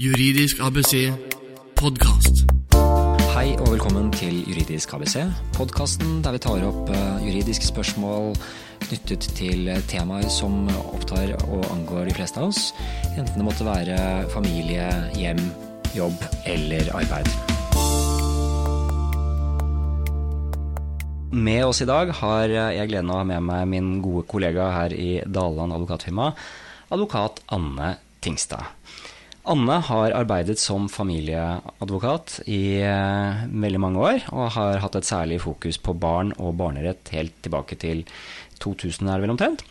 Juridisk ABC podkast. Hei og velkommen til Juridisk ABC, podkasten der vi tar opp eh, juridiske spørsmål knyttet til temaer som opptar og angår de fleste av oss, enten det måtte være familie, hjem, jobb eller arbeid. Med oss i dag har jeg gleden av å ha med meg min gode kollega her i Daland advokatfirma, advokat Anne Tingstad. Anne har arbeidet som familieadvokat i eh, veldig mange år, og har hatt et særlig fokus på barn og barnerett helt tilbake til 2000, er det vel omtrent.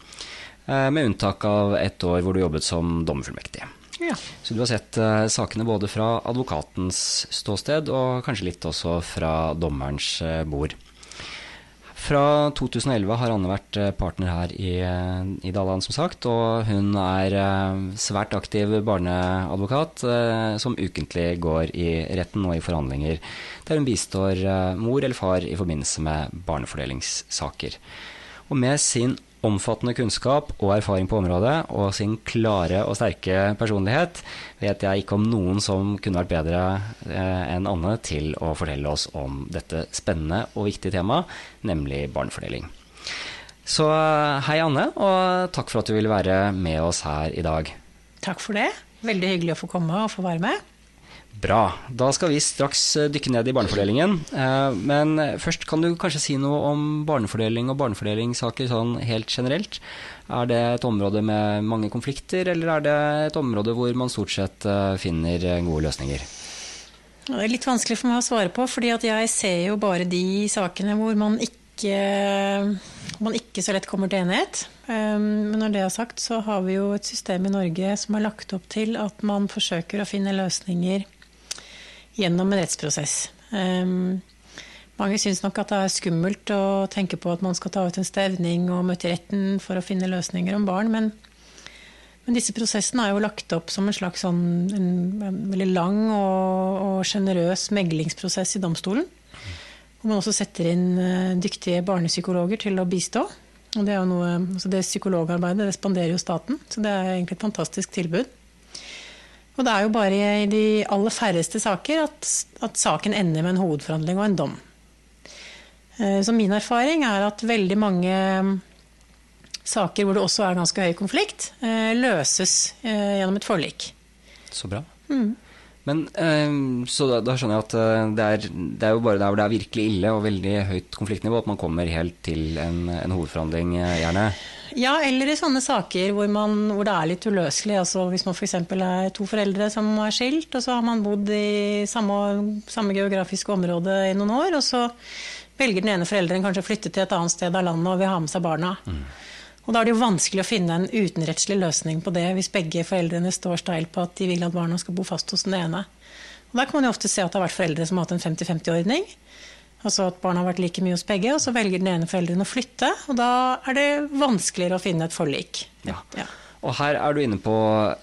Eh, med unntak av ett år hvor du jobbet som dommerfullmektig. Ja. Så du har sett eh, sakene både fra advokatens ståsted og kanskje litt også fra dommerens eh, bord. Fra 2011 har Anne vært eh, partner her i, eh, i Dalland, som sagt. Og hun er eh, svært aktiv barneadvokat som ukentlig går i retten og i forhandlinger der hun bistår mor eller far i forbindelse med barnefordelingssaker. Og med sin omfattende kunnskap og erfaring på området og sin klare og sterke personlighet vet jeg ikke om noen som kunne vært bedre eh, enn Anne til å fortelle oss om dette spennende og viktige temaet, nemlig barnefordeling. Så eh, hei, Anne, og takk for at du ville være med oss her i dag. Takk for det. Veldig hyggelig å få komme og få være med. Bra. Da skal vi straks eh, dykke ned i barnefordelingen. Eh, Men først kan du kanskje si noe om barnefordeling og barnefordelingssaker sånn helt generelt. Er det et område med mange konflikter, eller er det et område hvor man stort sett eh, finner gode løsninger? Det er litt vanskelig for meg å svare på, fordi jeg ser jo bare de sakene hvor man ikke, man ikke så lett kommer til enighet. Men når det er sagt, så har vi jo et system i Norge som er lagt opp til at man forsøker å finne løsninger gjennom en rettsprosess. Um, mange syns nok at det er skummelt å tenke på at man skal ta ut en stevning og møte retten for å finne løsninger om barn, men, men disse prosessene er jo lagt opp som en slags sånn, en, en veldig lang og, sjenerøs meglingsprosess i domstolen. Hvor man også setter inn eh, dyktige barnepsykologer til å bistå. Og det, er jo noe, altså det psykologarbeidet det spanderer jo staten, så det er egentlig et fantastisk tilbud. Og det er jo bare i de aller færreste saker at, at saken ender med en hovedforhandling og en dom. Eh, Så min erfaring er at veldig mange mm, saker hvor det også er ganske høy konflikt, eh, løses eh, gjennom et forlik. Så bra. Men eh, Så da, da skjønner jeg at det er, det er jo bare der hvor det er virkelig ille og veldig høyt konfliktnivå at man kommer helt til en, en hovedforhandling, gjerne. Ja, eller i sånne saker hvor, man, hvor det er litt uløselig. Altså hvis man f.eks. er to foreldre som er skilt, og så har man bodd i samme, samme geografiske område i noen år, og så velger den ene forelderen kanskje å flytte til et annet sted av landet og vil ha med seg barna. Og da er det jo vanskelig å finne en utenrettslig løsning på det hvis begge foreldrene står steil på at de vil at barna skal bo fast hos den ene. Og Der kan man jo ofte se at det har vært foreldre som har hatt en 50-50-ordning. Altså at barna har vært like mye hos begge, og så velger den ene forelderen å flytte. Og da er det vanskeligere å finne et forlik. Ja. Ja. Og her er du inne på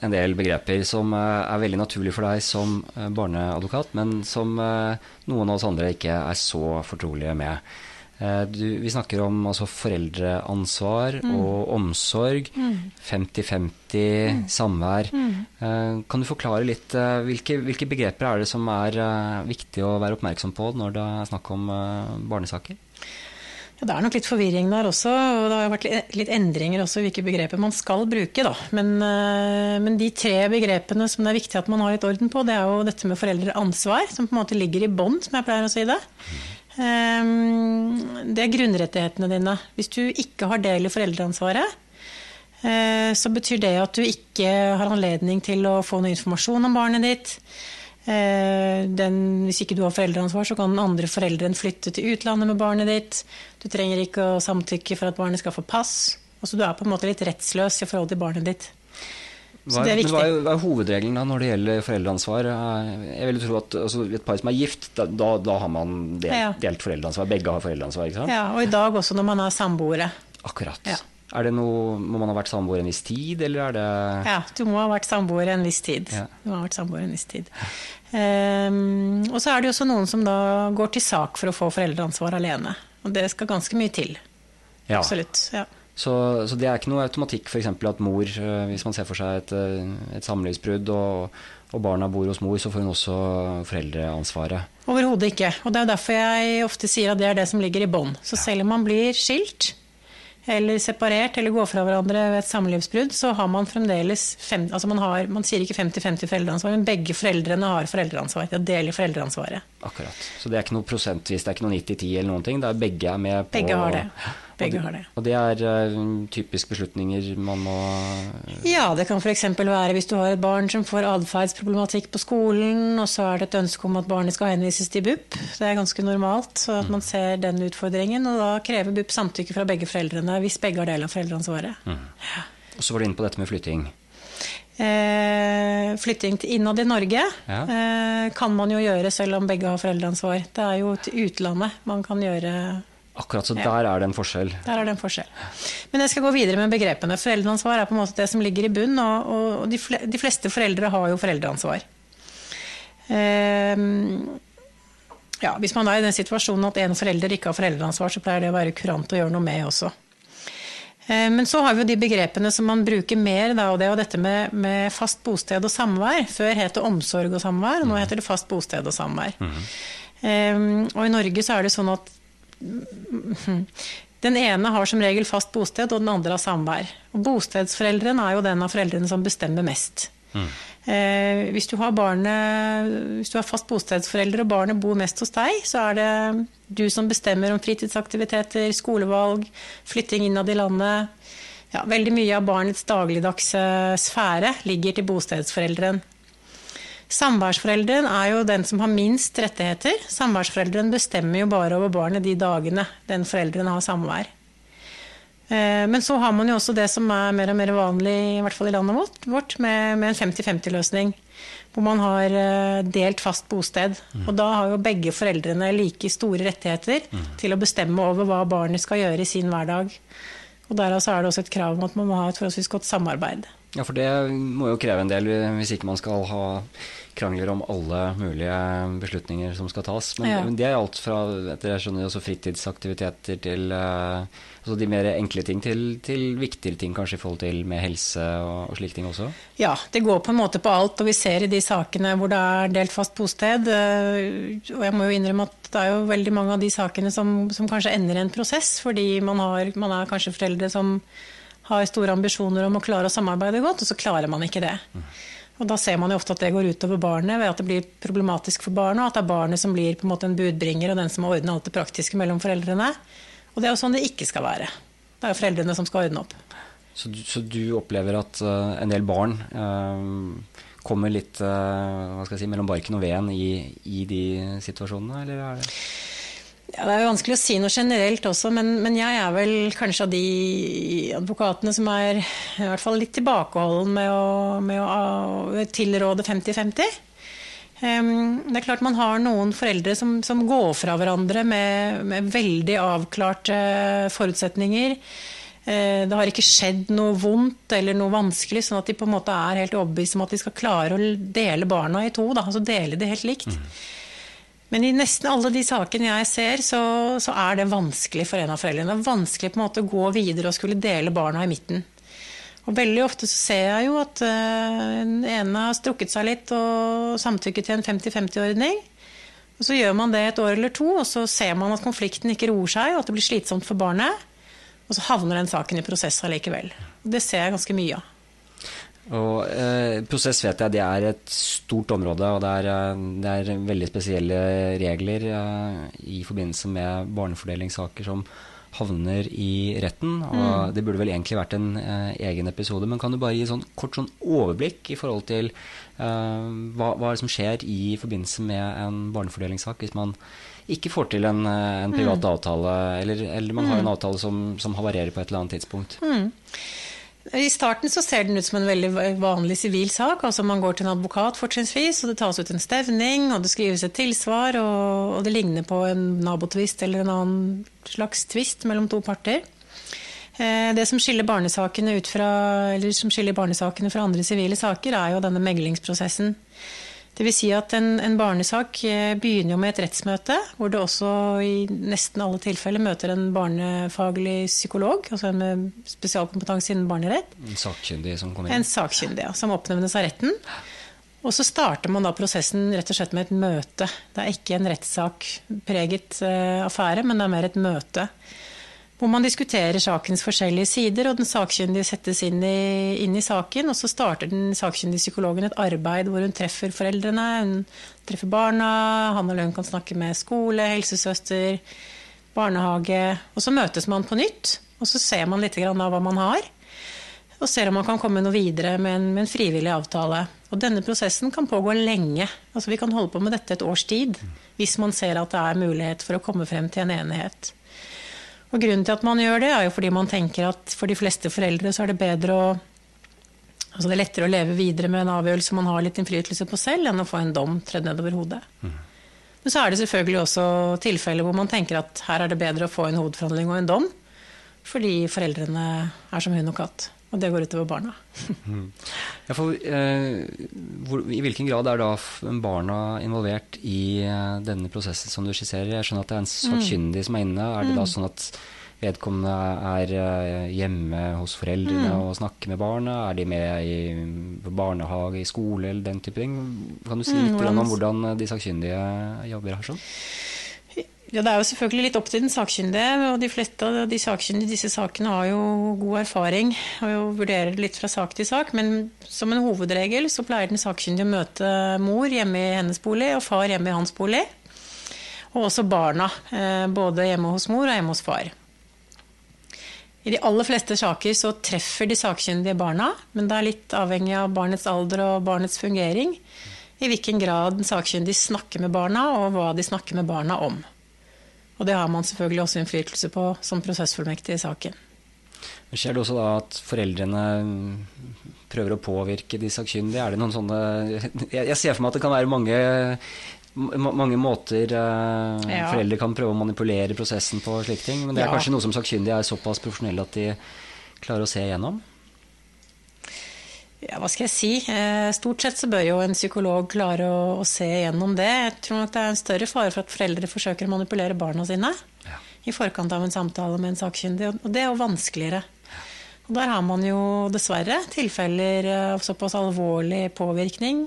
en del begreper som eh, er veldig naturlig for deg som eh, barneadvokat, men som eh, noen av oss andre ikke er så fortrolige med. Eh, Du, vi snakker om altså, foreldreansvar og omsorg, 50-50, samvær. Mm. Kan du forklare litt eh, hvilke, hvilke begreper er det som er eh, viktig å være oppmerksom på når det er snakk om eh, barnesaker? Ja, det er nok litt forvirring der også, og det har vært litt- endringer også i hvilke begreper man skal bruke. Da. Men, eh, men de tre begrepene som det er viktig at man har litt orden på, det er jo dette med foreldreansvar, som på en måte ligger i bånd, som jeg pleier å si det. Eh, Det er grunnrettighetene dine. Hvis du ikke har del i foreldreansvaret, eh, så betyr det at du ikke har anledning til å få noe informasjon om barnet ditt. Eh, Den, hvis ikke du har foreldreansvar, så kan den andre forelderen flytte til utlandet med barnet ditt. Du trenger ikke å samtykke for at barnet skal få pass. Altså, du er på en måte litt rettsløs i forhold til barnet ditt. Hva det er men viktig. Hva er, hva er hovedregelen da når det gjelder foreldreansvar? Eh, Jeg vil tro at altså, et par som er gift, da, da, da har man delt, Ja. delt foreldreansvar. Begge har foreldreansvar, ikke sant? Ja, og i dag også når man er samboere. Akkurat. Ja. Er det noe, Må man ha vært samboer en viss tid, eller er det Ja, du må ha vært samboer en viss tid. Ja. Du må ha vært samboer en viss tid. Um, og så er det jo også noen som da går til sak for å få foreldreansvar alene. Og det skal ganske mye til. Ja. Absolutt. Ja. Så, så det er ikke noe automatikk f.eks. at mor, eh, hvis man ser for seg et, eh, et samlivsbrudd og, og barna bor hos mor, så får hun også foreldreansvaret. Overhodet ikke. Og det er derfor jeg ofte sier at det er det som ligger i bånn. Så selv om man blir skilt, eller separert eller går fra hverandre ved et samlivsbrudd, så har man fremdeles fem, altså man, har, man sier ikke 50-50 foreldreansvar, men begge foreldrene har foreldreansvar. De deler foreldreansvaret. Akkurat. Så det er ikke noe prosentvis, det er ikke noe 90-10 eller noen ting. Det er begge er med på Begge har det. Begge har det. Og det er uh, typisk beslutninger man må Ja, det kan f.eks. være hvis du har et barn som får atferdsproblematikk på skolen, og så er det et ønske om at barnet skal henvises til BUP. Det er ganske normalt, så at man ser den utfordringen. Og da krever BUP samtykke fra begge foreldrene hvis begge har del av foreldreansvaret. Mm. Og så var du inne på dette med flytting. Eh, flytting innad i Norge Ja. eh, kan man jo gjøre selv om begge har foreldreansvar. Det er jo til utlandet man kan gjøre Akkurat, så Ja. der er det en forskjell. Der er det en forskjell. Men jeg skal gå videre med begrepene. Foreldreansvar er på en måte det som ligger i bunn, og, og de, fle, de fleste foreldre har jo foreldreansvar. Um, ja, hvis man er i den situasjonen at en forelder ikke har foreldreansvar, så pleier det å være kurant å gjøre noe med også. Eh, Men så har vi jo de begrepene som man bruker mer, da, og det er jo dette med, med fast bosted og samvær. Før het det omsorg og samvær, og nå heter det fast bosted og samvær. Um, og i Norge så er det sånn at den ene har som regel fast bosted, og den andre har samvær. Og bostedsforelderen er jo den av foreldrene som bestemmer mest. Eh, hvis, du har barnet, hvis du har fast bostedsforelder og barnet bor mest hos deg, så er det du som bestemmer om fritidsaktiviteter, skolevalg, flytting innad i landet. Ja, veldig mye av barnets dagligdagse sfære ligger til bostedsforelderen. Samværsforelderen er jo den som har minst rettigheter. Samværsforelderen bestemmer jo bare over barnet de dagene den forelderen har samvær. Eh, Men så har man jo også det som er mer og mer vanlig, i hvert fall i landet vårt, med, med en 50-50-løsning. Hvor man har eh, delt fast bosted. Og da har jo begge foreldrene like store rettigheter til å bestemme over hva barnet skal gjøre i sin hverdag. Og derav så er det også et krav om at man må ha et forholdsvis godt samarbeid. Ja, for det må jo kreve en del hvis ikke man skal ha krangler om alle mulige beslutninger som skal tas. Men, Ja. men det er alt fra etter jeg skjønner, også fritidsaktiviteter til uh, altså de mer enkle ting til, til viktigere ting kanskje i forhold til med helse og, og slike ting også. Ja, det går på en måte på alt, og vi ser i de sakene hvor det er delt fast bosted. uh, Og jeg må jo innrømme at det er jo veldig mange av de sakene som, som kanskje ender i en prosess, fordi man, har, man er kanskje foreldre som har store ambisjoner om å klare å samarbeide godt, og så klarer man ikke det. Og da ser man jo ofte at det går utover barnet, ved at det blir problematisk for barnet, og at det er barnet som blir på en måte en budbringer og den som må ordne alt det praktiske mellom foreldrene. Og det er jo sånn det ikke skal være. Det er jo foreldrene som skal ordne opp. Så, du- så du opplever at uh, en del barn uh, kommer litt uh, hva skal jeg si, mellom barken og veden i, i de situasjonene, eller er det Ja, det er jo vanskelig å si noe generelt også, men, men jeg er vel kanskje av de advokatene som er i hvert fall litt tilbakeholden med å, med å tilråde 50-50. Det er klart man har noen foreldre som, som går fra hverandre med, med veldig avklarte forutsetninger. Eh, Det har ikke skjedd noe vondt eller noe vanskelig, sånn at de på en måte er helt overbevist om at de skal klare å dele barna i to. Da, altså dele det helt likt. Men i nesten alle de sakene jeg ser, så, så er det vanskelig for en av foreldrene. Det er vanskelig på en måte å gå videre og skulle dele barna i midten. Og veldig ofte så ser jeg jo at eh, den ene har strukket seg litt og samtykket til en 50-50-ordning. Og så gjør man det et år eller to, og så ser man at konflikten ikke roer seg, og at det blir slitsomt for barnet. Og så havner den saken i prosess allikevel. Det ser jeg ganske mye av. Og eh, Prosess vet jeg det er et stort område, og det er, eh, det er veldig spesielle regler eh, i forbindelse med barnefordelingssaker som havner i retten. og Det burde vel egentlig vært en eh, egen episode, men kan du bare gi sånn kort sånn overblikk i forhold til eh, hva, hva som skjer i forbindelse med en barnefordelingssak hvis man ikke får til en, eh, en privat avtale, eller, eller man har en avtale som, som havarerer på et eller annet tidspunkt? I starten så ser den ut som en veldig vanlig sivil sak. altså Man går til en advokat fortrinnsvis, og det tas ut en stevning, og det skrives et tilsvar, og, og det ligner på en nabotvist eller en annen slags tvist mellom to parter. Eh, Det som skiller barnesakene, fra, som skiller barnesakene fra andre sivile saker, er jo denne meglingsprosessen. Det vil si at en, en barnesak eh, begynner jo med et rettsmøte, hvor det også i nesten alle tilfeller møter en barnefaglig psykolog, altså en med spesialkompetanse innen barnerett. En sakkyndig som kommer inn? En sakkyndig, ja, som oppnevnes av retten. Og så starter man da prosessen rett og slett med et møte. Det er ikke en rettssak preget uh, affære, men det er mer et møte. Hvor man diskuterer sakens forskjellige sider, og den sakkyndige settes inn i, inn i, saken. Og så starter den sakkyndige psykologen et arbeid hvor hun treffer foreldrene, hun treffer barna, han eller hun kan snakke med skole, helsesøster, barnehage. Og så møtes man på nytt, og så ser man litt av hva man har. Og ser om man kan komme noe videre med en, med en frivillig avtale. Og denne prosessen kan pågå lenge. Altså Vi kan holde på med dette et års tid hvis man ser at det er mulighet for å komme frem til en enighet. Og Grunnen til at man gjør det, er jo fordi man tenker at for de fleste foreldre så er det bedre å Altså det er lettere å leve videre med en avgjørelse man har litt innflytelse på selv, enn å få en dom tredd nedover hodet. Mm. Men så er det selvfølgelig også tilfeller hvor man tenker at her er det bedre å få en hovedforhandling og en dom, fordi foreldrene er som hund og katt. Og det går utover barna. Mm. Ja, for, eh, hvor, I hvilken grad er da barna involvert i eh, denne prosessen som du skisserer? Jeg skjønner at det er en sakkyndig mm. som er inne. Er det da mm. sånn at vedkommende er eh, hjemme hos foreldrene mm. og snakker med barna? Er de med i barnehage, i skole eller den type ting? Kan du si litt mm, om hvordan de sakkyndige jobber her? sånn? Ja, Det er jo selvfølgelig litt opp til den sakkyndige. og De fleste av de sakkyndige i disse sakene har jo god erfaring og vurderer det litt fra sak til sak. Men som en hovedregel så pleier den sakkyndige å møte mor hjemme i hennes bolig og far hjemme i hans bolig. Og også barna, eh, både hjemme hos mor og hjemme hos far. I de aller fleste saker så treffer de sakkyndige barna, men det er litt avhengig av barnets alder og barnets fungering. I hvilken grad den sakkyndige snakker med barna, og hva de snakker med barna om. Og det har man selvfølgelig også innflytelse på som prosessfullmektig i saken. Men Skjer det også da at foreldrene prøver å påvirke de sakkyndige? Er det noen sånne Jeg ser for meg at det kan være mange, mange måter uh, ja. foreldre kan prøve å manipulere prosessen på slike ting. Men det er ja. kanskje noe som sakkyndige er såpass profesjonelle at de klarer å se igjennom? Ja, hva skal jeg si? Eh, stort sett så bør jo en psykolog klare å, å, se gjennom det. Jeg tror nok det er en større fare for at foreldre forsøker å manipulere barna sine ja. i forkant av en samtale med en sakkyndig, og det er jo vanskeligere. Og der har man jo dessverre tilfeller av såpass alvorlig påvirkning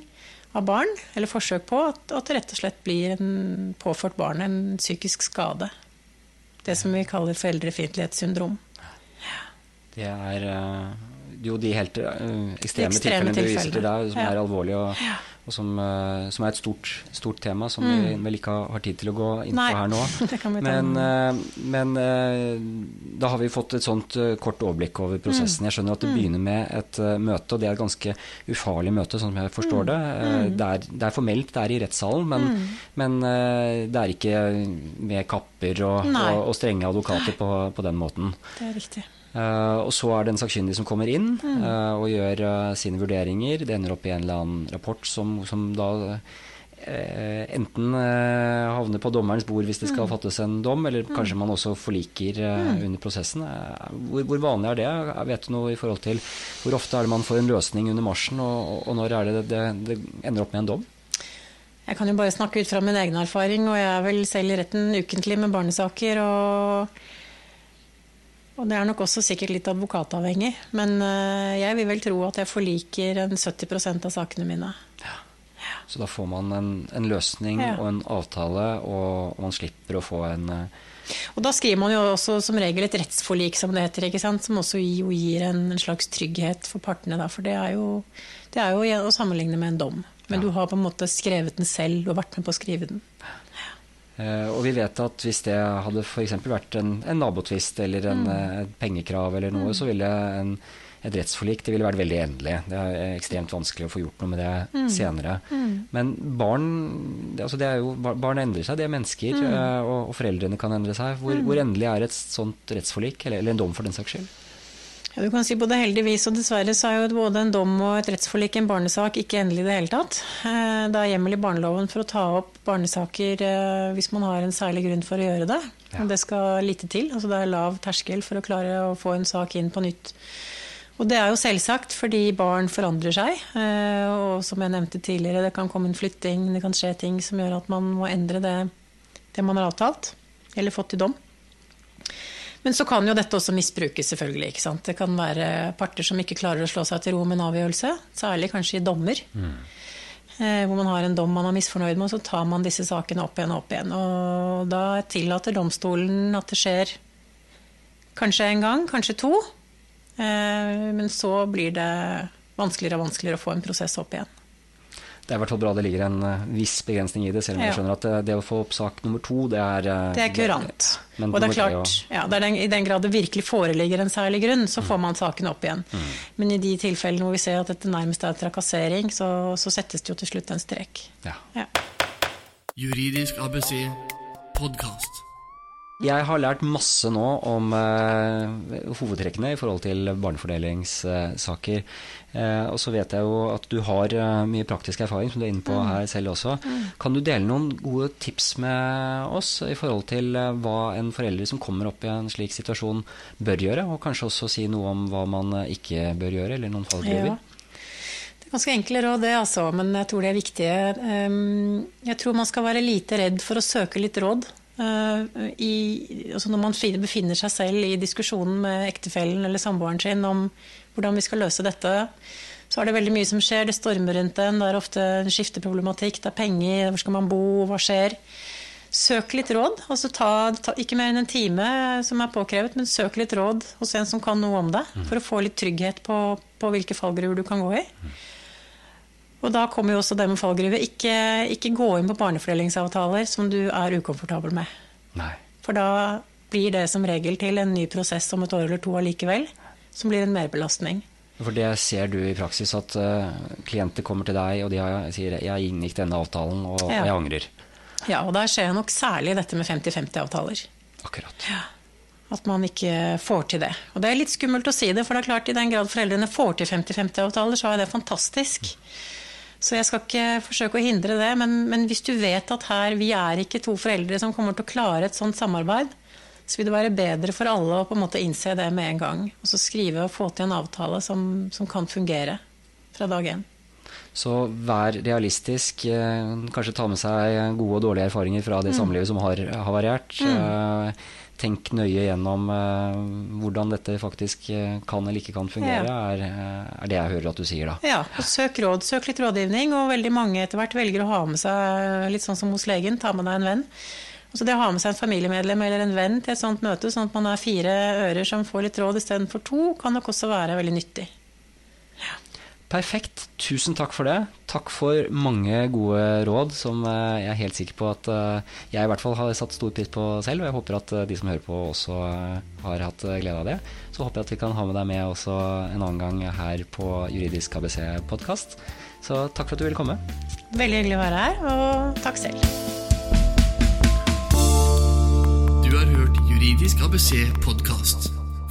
av barn, eller forsøk på, at, at det rett og slett blir en, påført barnet en psykisk skade. Det som vi kaller foreldrefiendtlighetssyndrom. Det er uh jo de helt uh, ekstreme, ekstreme tilfellene du viser til der, som ja. er alvorlige, og, ja. og som, uh, som, er et stort, stort tema som mm. vi vel ikke har tid til å gå inn på her nå. men, uh, men da har vi fått et sånt kort overblikk over prosessen. Mm. Jeg skjønner at det mm. begynner med et møte, og det er et ganske ufarlig møte, sånn som jeg forstår mm. det. Det er, det, er, formelt, det er i rettssalen, men, men det er ikke med kapper og, og, og strenge advokater på, på den måten. Det er riktig. Uh, og så er det en sakkyndig som kommer inn mm. uh, og gjør uh, sine vurderinger. Det ender opp i en eller annen rapport som, som da enten havner på dommerens bord hvis det skal mm. fattes en dom, eller mm. kanskje man også forliker mm. under prosessen. Hvor, hvor, vanlig er det? Jeg Vet du noe i forhold til hvor ofte er det man får en løsning under marsjen, og, og når er det det, det ender opp med en dom? Jeg kan jo bare snakke ut fra min egen erfaring, og jeg er vel selv i retten ukentlig med barnesaker. og og det er nok også sikkert litt advokatavhengig. Men eh, jeg vil vel tro at jeg forliker en 70% av sakene mine. Ja. Så da får man en, en løsning ja. og en avtale, og, man slipper å få en uh... Og da skriver man jo også som regel et rettsforlik, som det heter, som også gir en, en, slags trygghet for partene. Da. For det er, jo, det er, jo, å sammenligne med en dom. Men ja. du har på en måte skrevet den selv, du har vært med på å skrive den. Uh, og vi vet at hvis det hadde f.eks. vært en, en nabotvist eller en, mm. uh, pengekrav eller noe, mm. så ville en, et rettsforlik det ville vært veldig endelig. Det er ekstremt vanskelig å få gjort noe med det mm. senere. Mm. Men barn, altså det jo, barn endrer seg, de er mennesker, uh, og, og, foreldrene kan endre seg. Hvor, mm. hvor, endelig er et sånt rettsforlik, eller, eller en dom for den saks skyld? Ja, du kan si Både heldigvis og dessverre så er jo både en dom og et rettsforlik i en barnesak ikke endelig i det hele tatt. Eh, det er hjemmel i barneloven for å ta opp barnesaker eh, hvis man har en særlig grunn for å gjøre det. Ja. Og det skal lite til. altså Det er lav terskel for å klare å få en sak inn på nytt Og det er jo selvsagt fordi barn forandrer seg. eh, Og som jeg nevnte tidligere, det kan komme en flytting, det kan skje ting som gjør at man må endre det, det man har avtalt, eller fått i dom. Men så kan jo dette også misbrukes, selvfølgelig. ikke sant? Det kan være parter som ikke klarer å slå seg til ro med en avgjørelse, særlig kanskje i dommer. Eh, hvor man har en dom man er misfornøyd med, og så tar man disse sakene opp igjen og opp igjen. Og da tillater domstolen at det skjer kanskje en gang, kanskje to. Eh, men så blir det vanskeligere og vanskeligere å få en prosess opp igjen. Det er i hvert fall bra det ligger en eh, viss begrensning i det, selv om jeg skjønner at det, det å få opp sak nummer to, det er eh, Det er kurant. Og det er klart, ja, det er den, i den grad det virkelig foreligger en særlig grunn, så får man saken opp igjen. Mm. Men i de tilfellene hvor vi ser at dette nærmest er trakassering, så, så settes det jo til slutt en strek. Ja. Ja. Juridisk ABC podkast. Jeg har lært masse nå om eh, hovedtrekkene i forhold til barnefordelingssaker. Eh, og så vet jeg jo at du har eh, mye praktisk erfaring, som du er inne på her selv også. Kan du dele noen gode tips med oss i forhold til hva en forelder som kommer opp i en slik situasjon bør gjøre, og kanskje også si noe om hva man ikke bør gjøre, eller noen fallgruver? Ja. Det ganske enkle råd, det, altså, men jeg tror de er viktige. Um, Jeg tror man skal være lite redd for å søke litt råd. Uh, I, altså når man befinner seg selv i diskusjonen med ektefellen eller samboeren sin om hvordan vi skal løse dette, så er det veldig mye som skjer. Det stormer rundt en, det er ofte en skifteproblematikk, det er penger, hvor skal man bo, hva skjer? Søk litt råd. altså ta, ta, Ikke mer enn en time som er påkrevet, men søk litt råd hos en som kan noe om det, for å få litt trygghet på, på hvilke fallgruver du kan gå i. Og da kommer jo også det med fallgruve. Ikke, ikke gå inn på barnefordelingsavtaler som du er ukomfortabel med. Nei. For da blir det som regel til en ny prosess om et år eller to allikevel, som blir en merbelastning. For det ser du i praksis, at uh, klienter kommer til deg og de har, sier 'jeg inngikk denne avtalen, og Ja. jeg angrer'. Ja, og der ser jeg nok særlig dette med 50-50-avtaler. Akkurat. At man ikke får til det. Og det er litt skummelt å si det, for det er klart i den grad foreldrene får til 50-50-avtaler, så er det fantastisk. Så jeg skal ikke forsøke å hindre det, men, men hvis du vet at her vi er ikke to foreldre som kommer til å klare et sånt samarbeid, så vil det være bedre for alle å på en måte innse det med en gang. Og så skrive og få til en avtale som, som kan fungere fra dag én. Så vær realistisk. eh, Kanskje ta med seg gode og dårlige erfaringer fra det samlivet som har variert. Eh, Tenk nøye gjennom eh, hvordan dette faktisk eh, kan eller ikke kan fungere, er, eh, er det jeg hører at du sier da. Ja, og søk råd. Søk litt rådgivning, og veldig mange etter hvert velger å ha med seg, litt sånn som hos legen, ta med deg en venn. Altså det å ha med seg en familiemedlem eller en venn til et sånt møte, sånn at man er fire ører som får litt råd istedenfor to, kan nok også være veldig nyttig. Perfekt. Tusen takk for det. Takk for mange gode råd som eh, jeg er helt sikker på at eh, jeg i hvert fall har satt stor pris på selv, og jeg håper at eh, de som hører på også har hatt glede av det. Så håper jeg at vi kan ha med deg med også en annen gang her på Juridisk ABC podkast. Så takk for at du ville komme. Veldig hyggelig å være her, og takk selv. Du har hørt Juridisk ABC podkast.